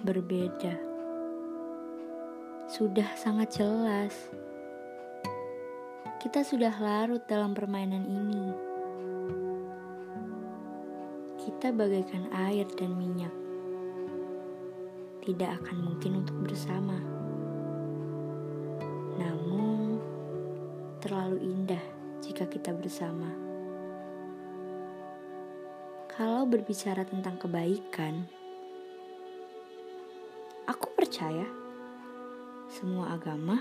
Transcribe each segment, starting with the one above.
berbeda. Sudah sangat jelas, kita sudah larut dalam permainan ini. Kita bagaikan air dan minyak, tidak akan mungkin untuk bersama. Namun, terlalu indah jika kita bersama. Kalau berbicara tentang kebaikan, aku percaya semua agama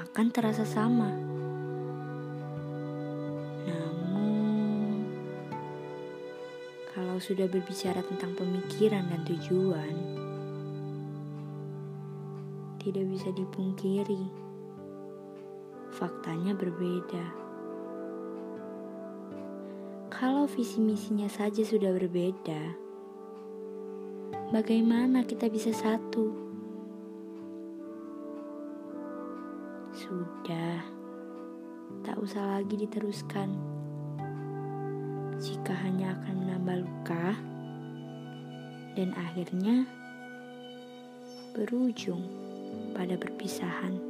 akan terasa sama. Namun, kalau sudah berbicara tentang pemikiran dan tujuan, tidak bisa dipungkiri, faktanya berbeda. Kalau visi misinya saja sudah berbeda, bagaimana kita bisa satu? Sudah, tak usah lagi diteruskan. Jika hanya akan menambah luka, dan akhirnya berujung pada perpisahan.